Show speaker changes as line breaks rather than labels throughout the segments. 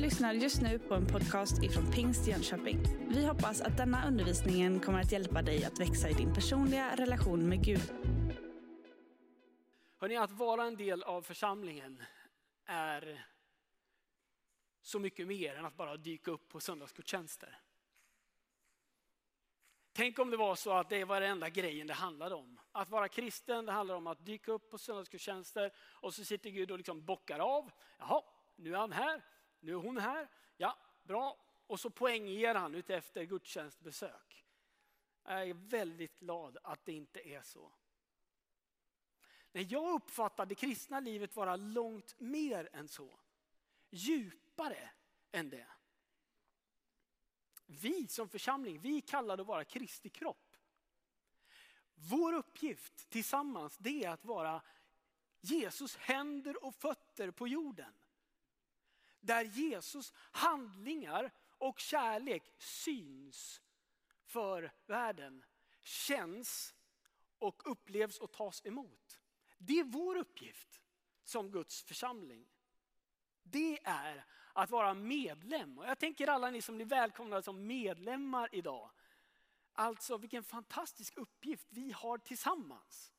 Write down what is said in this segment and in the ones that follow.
lyssnar just nu på en podcast ifrån Pingst Jönköping. Vi hoppas att denna undervisning kommer att hjälpa dig att växa i din personliga relation med Gud.
Hörrni, att vara en del av församlingen är så mycket mer än att bara dyka upp på söndagsgudstjänster. Tänk om det var så att det var den enda grejen det handlade om. Att vara kristen, det handlar om att dyka upp på söndagsgudstjänster och så sitter Gud och liksom bockar av. Jaha, nu är han här, nu är hon här. Ja, bra. Och så poängger han utefter gudstjänstbesök. Jag är väldigt glad att det inte är så. Nej, jag uppfattar det kristna livet vara långt mer än så. Djupare än det. Vi som församling, vi kallade att vara Kristi kropp. Vår uppgift tillsammans det är att vara Jesus händer och fötter på jorden. Där Jesus handlingar och kärlek syns för världen, känns och upplevs och tas emot. Det är vår uppgift som Guds församling. Det är att vara medlem. Och jag tänker alla ni som blir välkomna som medlemmar idag. Alltså vilken fantastisk uppgift vi har tillsammans.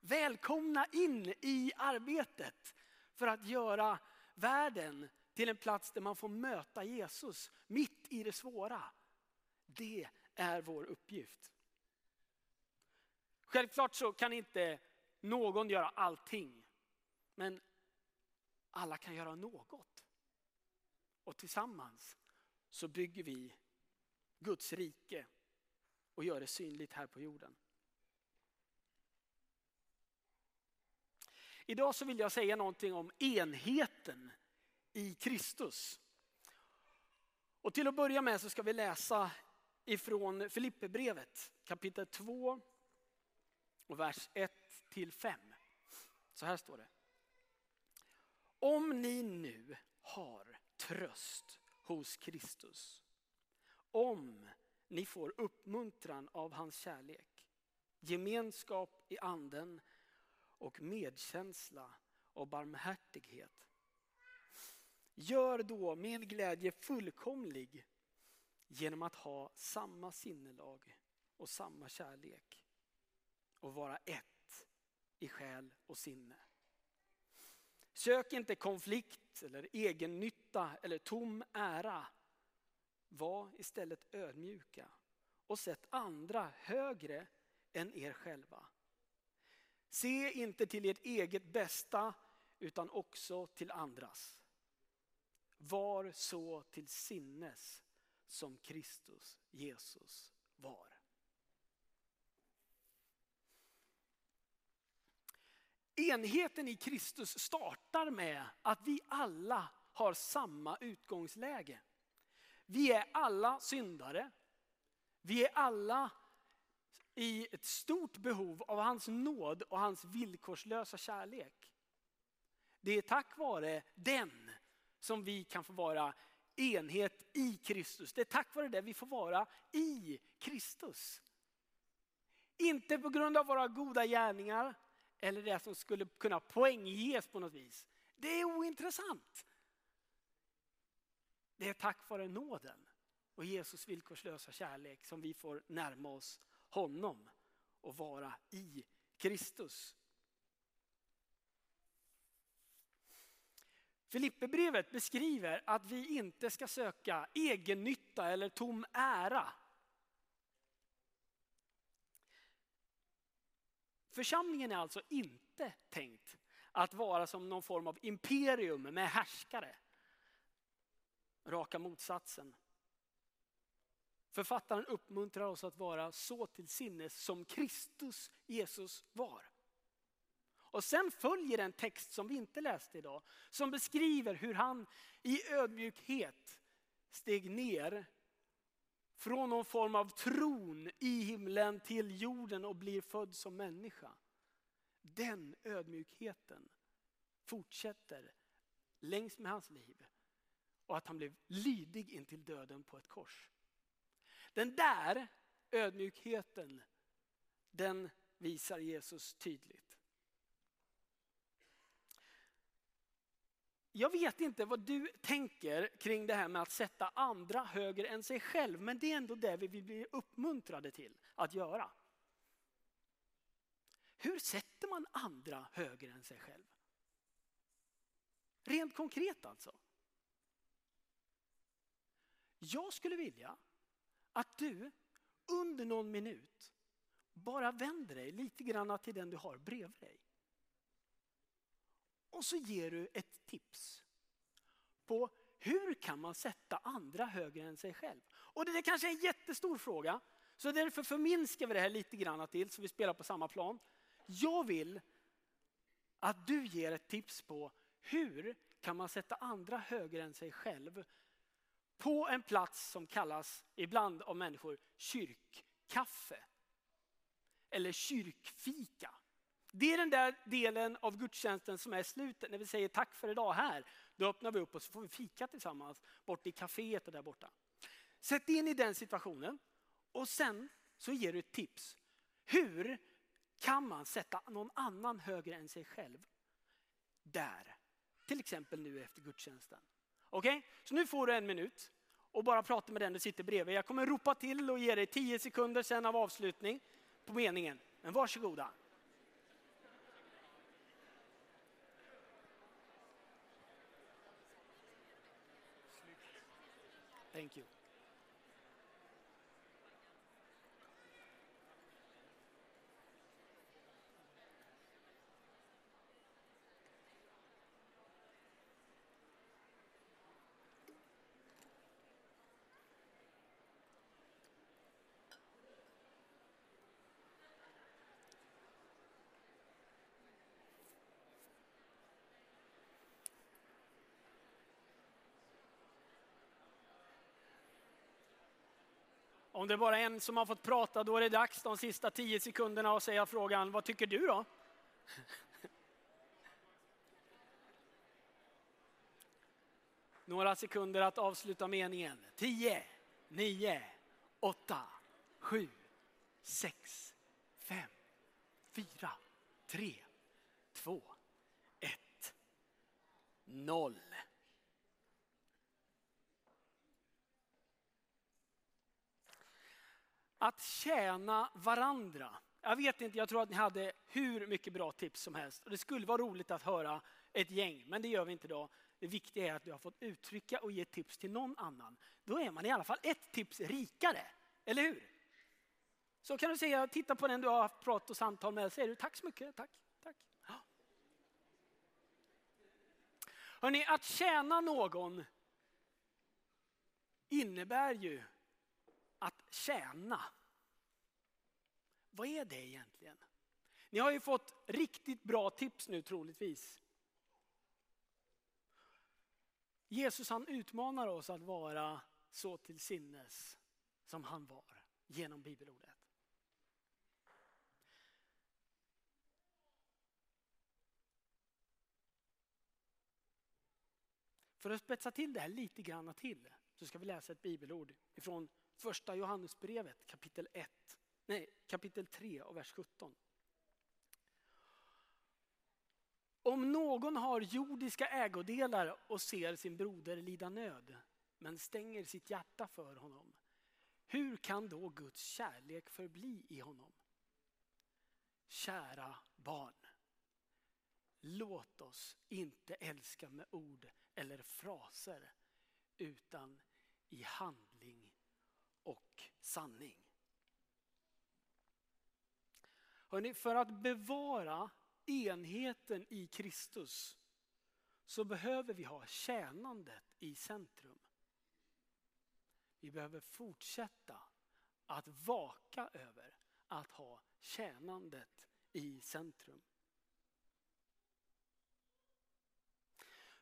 Välkomna in i arbetet för att göra världen till en plats där man får möta Jesus mitt i det svåra. Det är vår uppgift. Självklart så kan inte någon göra allting. Men alla kan göra något. Och tillsammans så bygger vi Guds rike och gör det synligt här på jorden. Idag så vill jag säga någonting om enheten i Kristus. Och till att börja med så ska vi läsa ifrån Filipperbrevet kapitel 2 och vers 1 till 5. Så här står det. Om ni nu har tröst hos Kristus, om ni får uppmuntran av hans kärlek, gemenskap i anden och medkänsla och barmhärtighet. Gör då min glädje fullkomlig genom att ha samma sinnelag och samma kärlek och vara ett i själ och sinne. Sök inte konflikt eller egennytta eller tom ära. Var istället ödmjuka och sätt andra högre än er själva. Se inte till ert eget bästa utan också till andras. Var så till sinnes som Kristus Jesus var. Enheten i Kristus startar med att vi alla har samma utgångsläge. Vi är alla syndare. Vi är alla i ett stort behov av hans nåd och hans villkorslösa kärlek. Det är tack vare den som vi kan få vara enhet i Kristus. Det är tack vare det vi får vara i Kristus. Inte på grund av våra goda gärningar, eller det som skulle kunna poängges på något vis. Det är ointressant. Det är tack vare nåden och Jesus villkorslösa kärlek som vi får närma oss honom och vara i Kristus. Filipperbrevet beskriver att vi inte ska söka egennytta eller tom ära Församlingen är alltså inte tänkt att vara som någon form av imperium med härskare. Raka motsatsen. Författaren uppmuntrar oss att vara så till sinnes som Kristus Jesus var. Och sen följer en text som vi inte läste idag, som beskriver hur han i ödmjukhet steg ner från någon form av tron i himlen till jorden och blir född som människa. Den ödmjukheten fortsätter längs med hans liv och att han blev lydig intill döden på ett kors. Den där ödmjukheten, den visar Jesus tydligt. jag vet inte vad du tänker kring det här med att sätta andra högre än sig själv, men det är ändå det vi blir uppmuntrade till att göra. Hur sätter man andra högre än sig själv? Rent konkret alltså. Jag skulle vilja att du under någon minut bara vänder dig lite grann till den du har bredvid dig. Och så ger du ett tips på hur kan man sätta andra högre än sig själv? Och det är kanske är en jättestor fråga, så därför förminskar vi det här lite grann till så vi spelar på samma plan. Jag vill att du ger ett tips på hur kan man sätta andra högre än sig själv på en plats som kallas ibland av människor kyrkkaffe. Eller kyrkfika. Det är den där delen av gudstjänsten som är slutet när vi säger tack för idag här. Då öppnar vi upp och så får vi fika tillsammans bort i kaféet och där borta. Sätt in i den situationen och sen så ger du ett tips. Hur kan man sätta någon annan högre än sig själv? Där. Till exempel nu efter gudstjänsten. Okej, okay? så nu får du en minut och bara prata med den du sitter bredvid. Jag kommer ropa till och ge dig tio sekunder sen av avslutning på meningen. Men varsågoda. Thank you. Om det är bara en som har fått prata, då är det dags de sista tio sekunderna att säga frågan, vad tycker du då? Några sekunder att avsluta meningen. Tio, nio, åtta, sju, sex, fem, fyra, tre, två, ett, noll. Att tjäna varandra. Jag vet inte, jag tror att ni hade hur mycket bra tips som helst. Och det skulle vara roligt att höra ett gäng, men det gör vi inte idag. Det viktiga är att du har fått uttrycka och ge tips till någon annan. Då är man i alla fall ett tips rikare, eller hur? Så kan du säga, titta på den du har haft prat och samtal med, säger du tack så mycket, tack, tack. Hörrni, att tjäna någon innebär ju att tjäna. Vad är det egentligen? Ni har ju fått riktigt bra tips nu troligtvis. Jesus han utmanar oss att vara så till sinnes som han var genom bibelordet. För att spetsa till det här lite grann till så ska vi läsa ett bibelord ifrån Första Johannesbrevet kapitel 1, nej kapitel 3 och vers 17. Om någon har jordiska ägodelar och ser sin broder lida nöd men stänger sitt hjärta för honom, hur kan då Guds kärlek förbli i honom? Kära barn, låt oss inte älska med ord eller fraser utan i handling och sanning. Hörrni, för att bevara enheten i Kristus så behöver vi ha tjänandet i centrum. Vi behöver fortsätta att vaka över att ha tjänandet i centrum.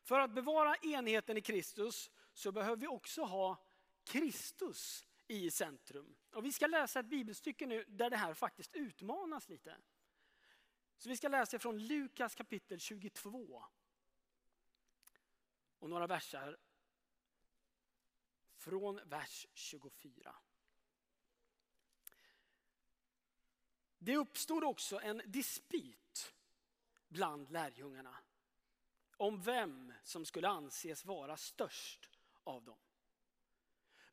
För att bevara enheten i Kristus så behöver vi också ha Kristus i centrum. Och vi ska läsa ett bibelstycke nu där det här faktiskt utmanas lite. Så vi ska läsa från Lukas kapitel 22. Och några verser från vers 24. Det uppstod också en dispyt bland lärjungarna om vem som skulle anses vara störst av dem.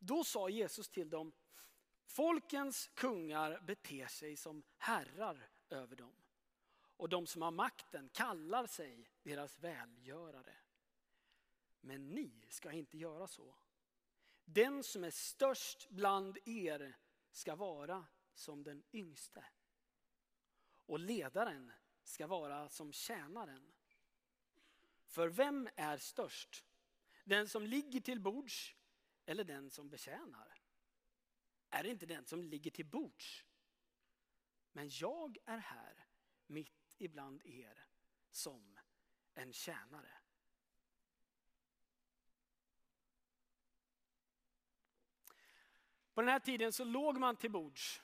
Då sa Jesus till dem, folkens kungar beter sig som herrar över dem och de som har makten kallar sig deras välgörare. Men ni ska inte göra så. Den som är störst bland er ska vara som den yngste. Och ledaren ska vara som tjänaren. För vem är störst? Den som ligger till bords eller den som betjänar? Är det inte den som ligger till bords? Men jag är här mitt ibland er som en tjänare. På den här tiden så låg man till bords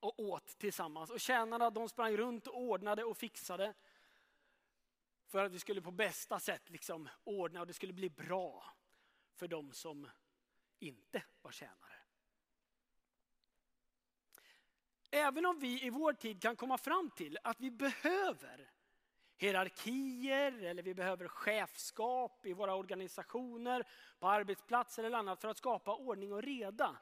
och åt tillsammans. Och tjänarna de sprang runt och ordnade och fixade. För att vi skulle på bästa sätt liksom ordna och det skulle bli bra för de som inte var tjänare. Även om vi i vår tid kan komma fram till att vi behöver hierarkier eller vi behöver chefskap i våra organisationer, på arbetsplatser eller annat för att skapa ordning och reda.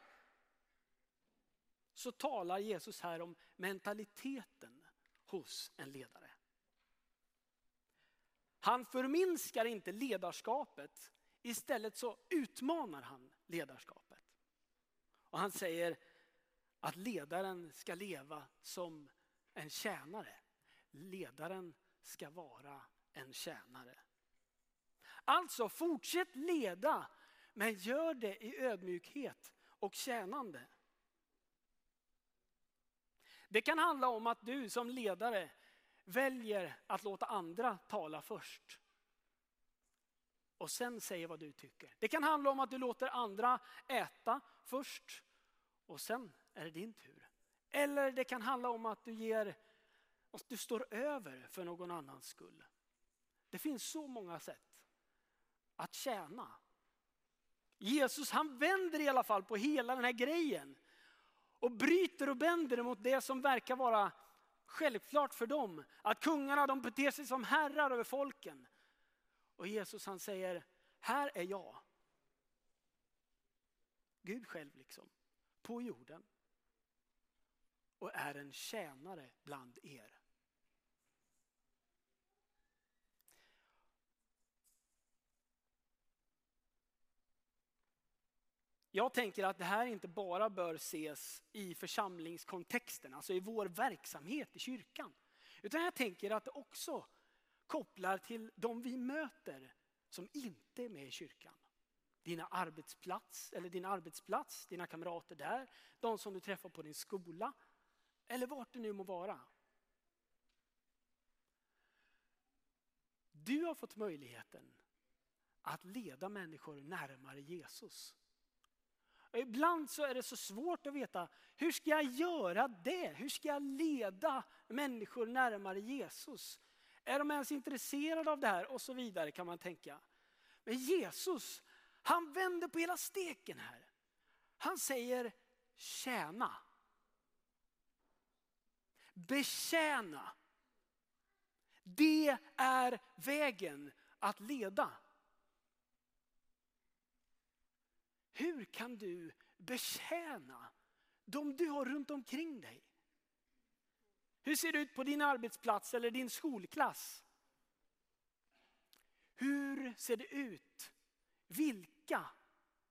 Så talar Jesus här om mentaliteten hos en ledare. Han förminskar inte ledarskapet, istället så utmanar han ledarskapet. Och han säger att ledaren ska leva som en tjänare. Ledaren ska vara en tjänare. Alltså fortsätt leda, men gör det i ödmjukhet och tjänande. Det kan handla om att du som ledare väljer att låta andra tala först. Och sen säger vad du tycker. Det kan handla om att du låter andra äta först och sen är det din tur. Eller det kan handla om att du ger, att du står över för någon annans skull. Det finns så många sätt att tjäna. Jesus han vänder i alla fall på hela den här grejen. Och bryter och bänder mot det som verkar vara självklart för dem. Att kungarna de beter sig som herrar över folken. Och Jesus han säger, här är jag. Gud själv liksom, på jorden och är en tjänare bland er. Jag tänker att det här inte bara bör ses i församlingskontexten, alltså i vår verksamhet i kyrkan. Utan jag tänker att det också kopplar till de vi möter som inte är med i kyrkan. Dina arbetsplats, eller din arbetsplats, dina kamrater där, de som du träffar på din skola, eller vart det nu må vara. Du har fått möjligheten att leda människor närmare Jesus. Och ibland så är det så svårt att veta, hur ska jag göra det? Hur ska jag leda människor närmare Jesus? Är de ens intresserade av det här? Och så vidare kan man tänka. Men Jesus, han vänder på hela steken här. Han säger tjäna betjäna. Det är vägen att leda. Hur kan du betjäna de du har runt omkring dig? Hur ser det ut på din arbetsplats eller din skolklass? Hur ser det ut? Vilka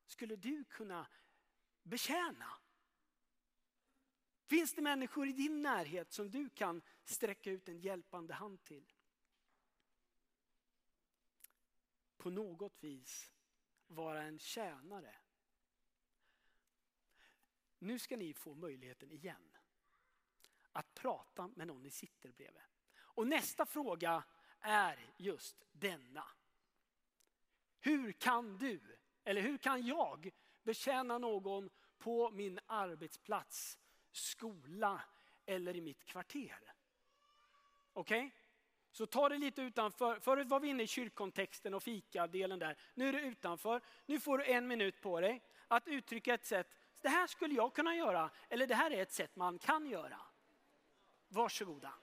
skulle du kunna betjäna? Finns det människor i din närhet som du kan sträcka ut en hjälpande hand till? På något vis vara en tjänare. Nu ska ni få möjligheten igen att prata med någon ni sitter bredvid. Och nästa fråga är just denna. Hur kan du, eller hur kan jag betjäna någon på min arbetsplats skola eller i mitt kvarter. Okej? Okay? Så ta det lite utanför. Förut var vi inne i kyrkkontexten och fikadelen där. Nu är det utanför. Nu får du en minut på dig att uttrycka ett sätt. Det här skulle jag kunna göra. Eller det här är ett sätt man kan göra. Varsågoda.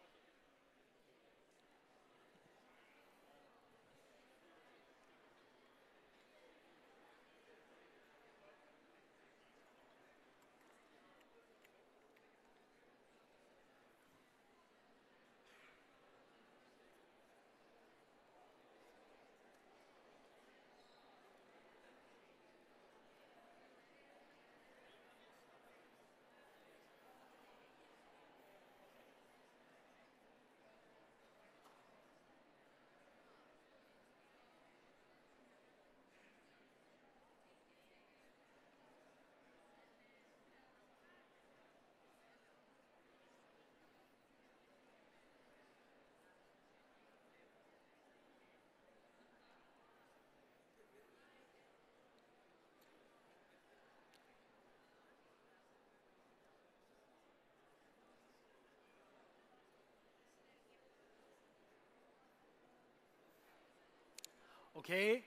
Okej? Okay?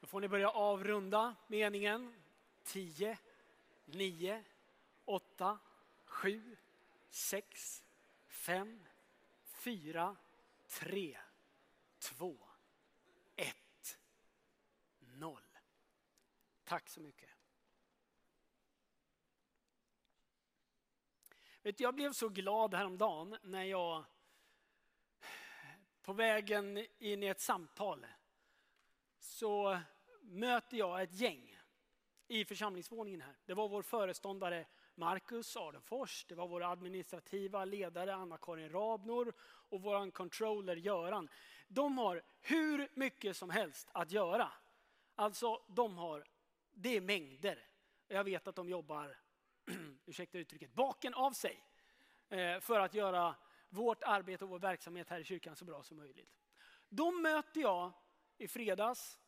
Då får ni börja avrunda meningen. 10, 9, 8, 7, 6, 5, 4, 3, 2, 1, 0. Tack så mycket. Vet, jag blev så glad häromdagen när jag på vägen in i ett samtal så möter jag ett gäng i församlingsvåningen här. Det var vår föreståndare Marcus Adenfors, det var vår administrativa ledare Anna-Karin Rabnor och vår controller Göran. De har hur mycket som helst att göra. Alltså, de har, det är mängder. Jag vet att de jobbar, ursäkta uttrycket, baken av sig eh, för att göra vårt arbete och vår verksamhet här i kyrkan så bra som möjligt. De möter jag i fredags,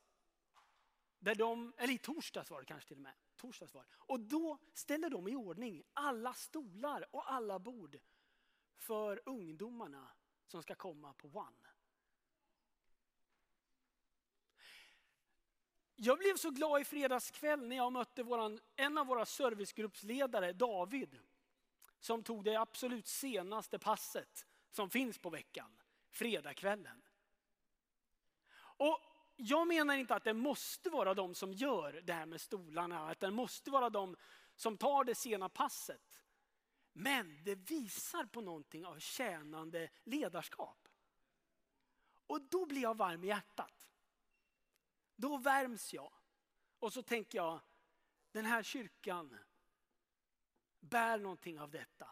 där de, eller i torsdags var det kanske till och med. Torsdags var det. Och då ställer de i ordning alla stolar och alla bord för ungdomarna som ska komma på One. Jag blev så glad i fredags kväll när jag mötte våran, en av våra servicegruppsledare, David, som tog det absolut senaste passet som finns på veckan, fredagskvällen. Och jag menar inte att det måste vara de som gör det här med stolarna, att det måste vara de som tar det sena passet. Men det visar på någonting av tjänande ledarskap. Och då blir jag varm i hjärtat. Då värms jag. Och så tänker jag, den här kyrkan bär någonting av detta.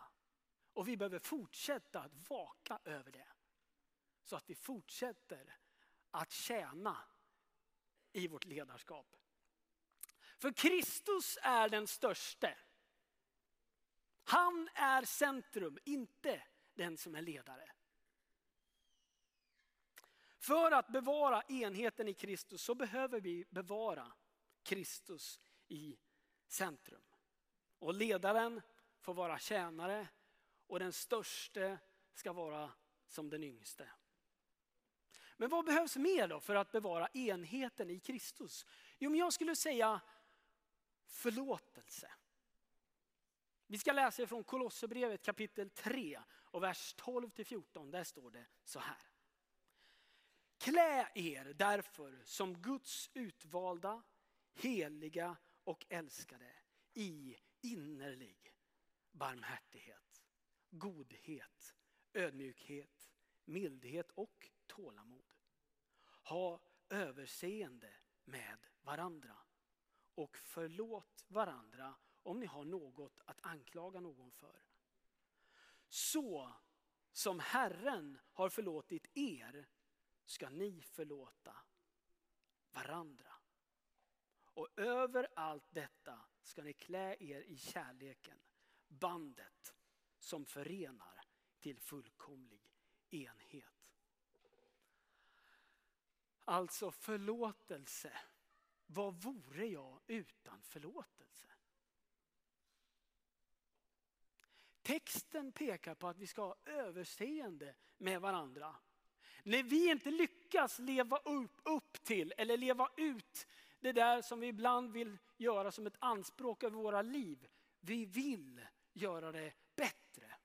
Och vi behöver fortsätta att vaka över det. Så att vi fortsätter att tjäna i vårt ledarskap. För Kristus är den störste. Han är centrum, inte den som är ledare. För att bevara enheten i Kristus så behöver vi bevara Kristus i centrum. Och ledaren får vara tjänare och den störste ska vara som den yngste. Men vad behövs mer då för att bevara enheten i Kristus? Jo, men jag skulle säga förlåtelse. Vi ska läsa från Kolosserbrevet kapitel 3 och vers 12 till 14. Där står det så här. Klä er därför som Guds utvalda, heliga och älskade i innerlig barmhärtighet, godhet, ödmjukhet, mildhet och tålamod. Ha överseende med varandra och förlåt varandra om ni har något att anklaga någon för. Så som Herren har förlåtit er ska ni förlåta varandra. Och över allt detta ska ni klä er i kärleken, bandet som förenar till fullkomlig enhet. Alltså förlåtelse. Vad vore jag utan förlåtelse? Texten pekar på att vi ska ha överseende med varandra. När vi inte lyckas leva upp, upp till eller leva ut det där som vi ibland vill göra som ett anspråk över våra liv. Vi vill göra det bättre.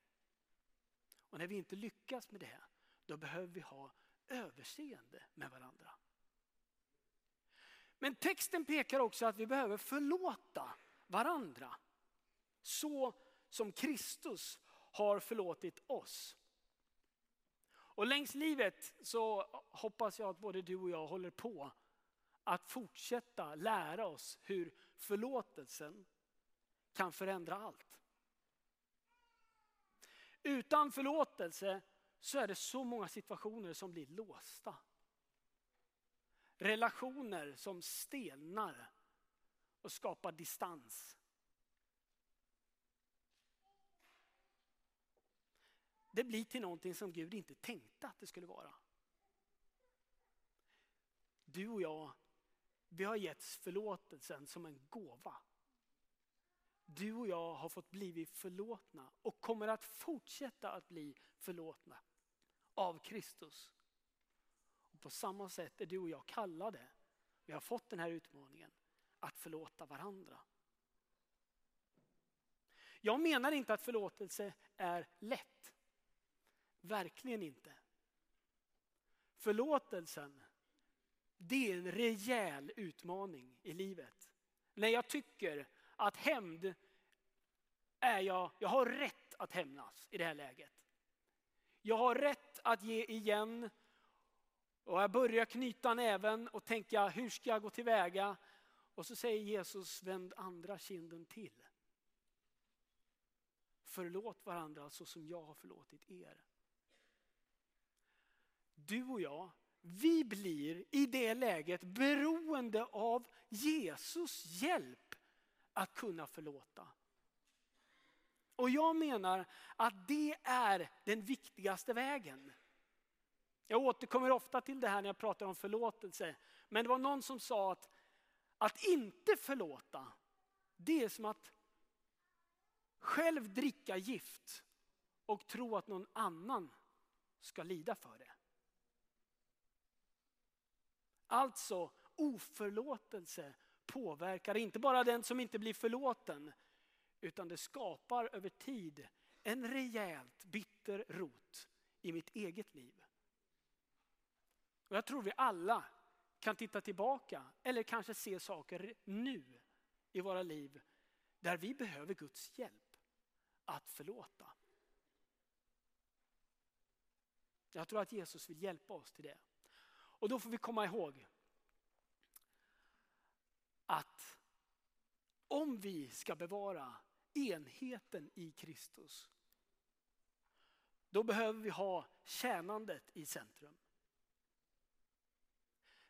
Och när vi inte lyckas med det, då behöver vi ha överseende med varandra. Men texten pekar också att vi behöver förlåta varandra. Så som Kristus har förlåtit oss. Och längs livet så hoppas jag att både du och jag håller på att fortsätta lära oss hur förlåtelsen kan förändra allt. Utan förlåtelse så är det så många situationer som blir låsta. Relationer som stelnar och skapar distans. Det blir till någonting som Gud inte tänkte att det skulle vara. Du och jag, vi har getts förlåtelsen som en gåva. Du och jag har fått blivit förlåtna och kommer att fortsätta att bli förlåtna av Kristus. På samma sätt är du och jag kallade, vi har fått den här utmaningen, att förlåta varandra. Jag menar inte att förlåtelse är lätt. Verkligen inte. Förlåtelsen, det är en rejäl utmaning i livet. När jag tycker att hämnd är jag, jag har rätt att hämnas i det här läget. Jag har rätt att ge igen och jag börjar knyta näven och tänka hur ska jag gå tillväga? Och så säger Jesus vänd andra kinden till. Förlåt varandra så som jag har förlåtit er. Du och jag, vi blir i det läget beroende av Jesus hjälp att kunna förlåta. Och jag menar att det är den viktigaste vägen. Jag återkommer ofta till det här när jag pratar om förlåtelse. Men det var någon som sa att att inte förlåta, det är som att själv dricka gift och tro att någon annan ska lida för det. Alltså oförlåtelse påverkar inte bara den som inte blir förlåten utan det skapar över tid en rejält bitter rot i mitt eget liv. Och jag tror vi alla kan titta tillbaka eller kanske se saker nu i våra liv där vi behöver Guds hjälp att förlåta. Jag tror att Jesus vill hjälpa oss till det. Och då får vi komma ihåg att om vi ska bevara enheten i Kristus, då behöver vi ha tjänandet i centrum.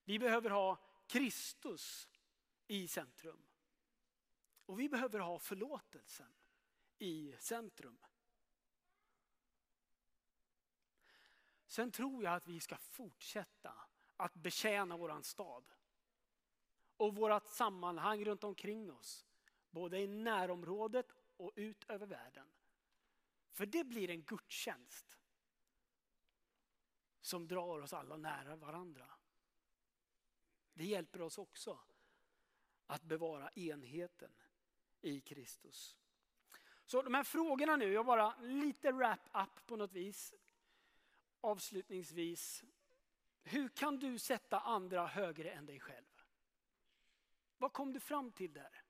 Vi behöver ha Kristus i centrum. Och vi behöver ha förlåtelsen i centrum. Sen tror jag att vi ska fortsätta att betjäna våran stad. Och vårat sammanhang runt omkring oss. Både i närområdet och ut över världen. För det blir en gudstjänst som drar oss alla nära varandra. Det hjälper oss också att bevara enheten i Kristus. Så de här frågorna nu, jag bara lite wrap up på något vis. Avslutningsvis. Hur kan du sätta andra högre än dig själv? Vad kom du fram till där?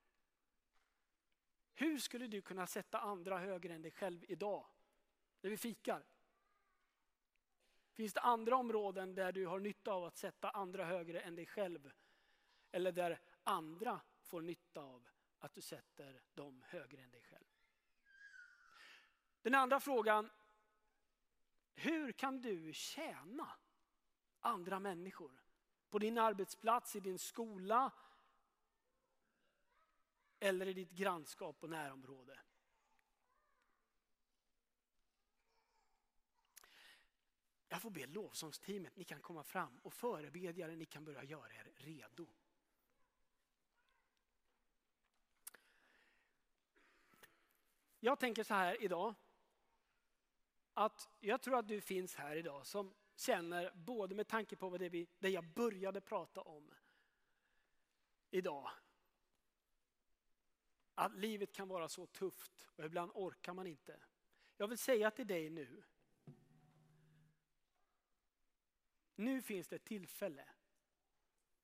Hur skulle du kunna sätta andra högre än dig själv idag? När vi fikar. Finns det andra områden där du har nytta av att sätta andra högre än dig själv? Eller där andra får nytta av att du sätter dem högre än dig själv? Den andra frågan. Hur kan du tjäna andra människor? På din arbetsplats, i din skola eller i ditt grannskap och närområde. Jag får be lovsångsteamet, ni kan komma fram och förebedjare, ni kan börja göra er redo. Jag tänker så här idag, att jag tror att du finns här idag som känner, både med tanke på vad det, vi, det jag började prata om idag, att livet kan vara så tufft och ibland orkar man inte. Jag vill säga till dig nu, Nu finns det tillfälle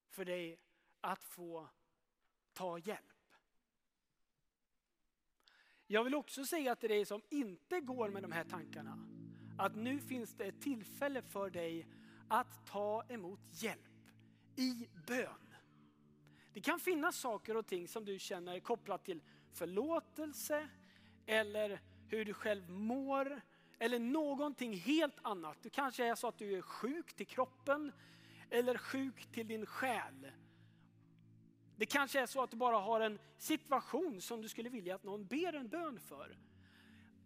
för dig att få ta hjälp. Jag vill också säga till dig som inte går med de här tankarna att nu finns det ett tillfälle för dig att ta emot hjälp i bön. Det kan finnas saker och ting som du känner är kopplat till förlåtelse eller hur du själv mår eller någonting helt annat. Det kanske är så att du är sjuk till kroppen eller sjuk till din själ. Det kanske är så att du bara har en situation som du skulle vilja att någon ber en bön för.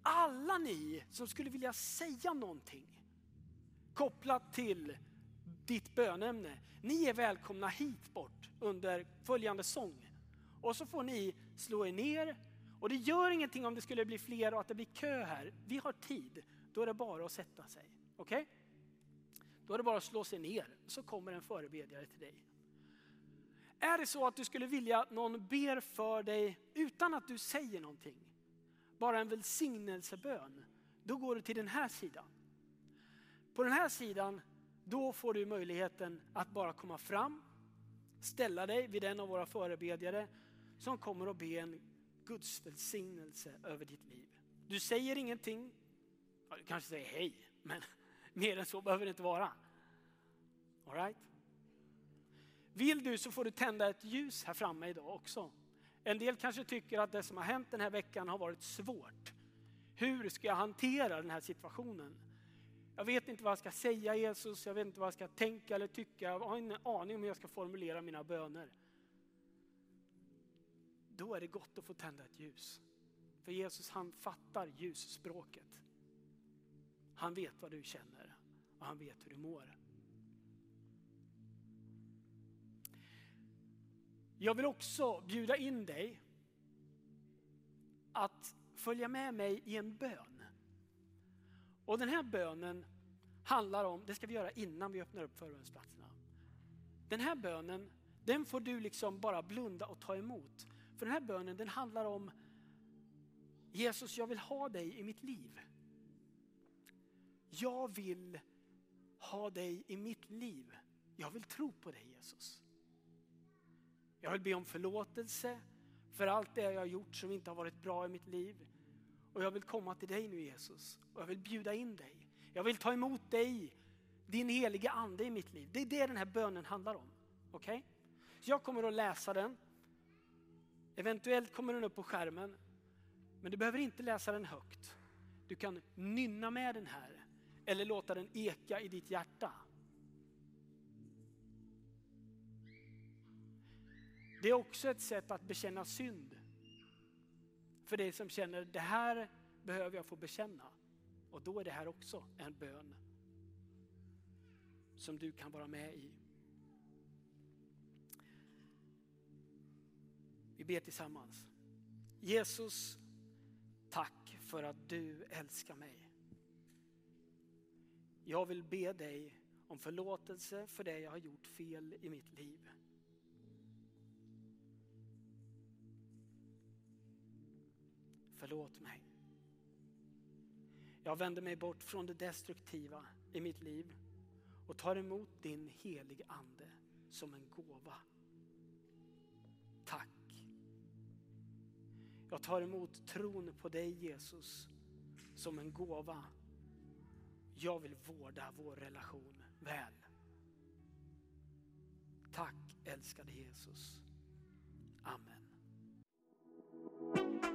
Alla ni som skulle vilja säga någonting kopplat till ditt bönämne, ni är välkomna hit bort under följande sång. Och så får ni slå er ner och det gör ingenting om det skulle bli fler och att det blir kö här. Vi har tid. Då är det bara att sätta sig. Okej? Okay? Då är det bara att slå sig ner så kommer en förebedjare till dig. Är det så att du skulle vilja att någon ber för dig utan att du säger någonting, bara en välsignelsebön, då går du till den här sidan. På den här sidan, då får du möjligheten att bara komma fram, ställa dig vid en av våra förebedjare som kommer att be en Guds välsignelse över ditt liv. Du säger ingenting, ja, du kanske säger hej, men mer än så behöver det inte vara. All right? Vill du så får du tända ett ljus här framme idag också. En del kanske tycker att det som har hänt den här veckan har varit svårt. Hur ska jag hantera den här situationen? Jag vet inte vad jag ska säga Jesus, jag vet inte vad jag ska tänka eller tycka, jag har ingen aning om hur jag ska formulera mina böner. Då är det gott att få tända ett ljus. För Jesus han fattar ljusspråket. Han vet vad du känner och han vet hur du mår. Jag vill också bjuda in dig att följa med mig i en bön. Och den här bönen handlar om, det ska vi göra innan vi öppnar upp förbönsplatserna. Den här bönen, den får du liksom bara blunda och ta emot. För den här bönen den handlar om Jesus, jag vill ha dig i mitt liv. Jag vill ha dig i mitt liv. Jag vill tro på dig Jesus. Jag vill be om förlåtelse för allt det jag har gjort som inte har varit bra i mitt liv. Och jag vill komma till dig nu Jesus. Och jag vill bjuda in dig. Jag vill ta emot dig, din heliga ande i mitt liv. Det är det den här bönen handlar om. Okej? Okay? Jag kommer att läsa den. Eventuellt kommer den upp på skärmen. Men du behöver inte läsa den högt. Du kan nynna med den här. Eller låta den eka i ditt hjärta. Det är också ett sätt att bekänna synd. För dig som känner, det här behöver jag få bekänna. Och då är det här också en bön som du kan vara med i. Vi ber tillsammans. Jesus, tack för att du älskar mig. Jag vill be dig om förlåtelse för det jag har gjort fel i mitt liv. Förlåt mig. Jag vänder mig bort från det destruktiva i mitt liv och tar emot din helige ande som en gåva. Tack. Jag tar emot tron på dig Jesus som en gåva. Jag vill vårda vår relation väl. Tack älskade Jesus.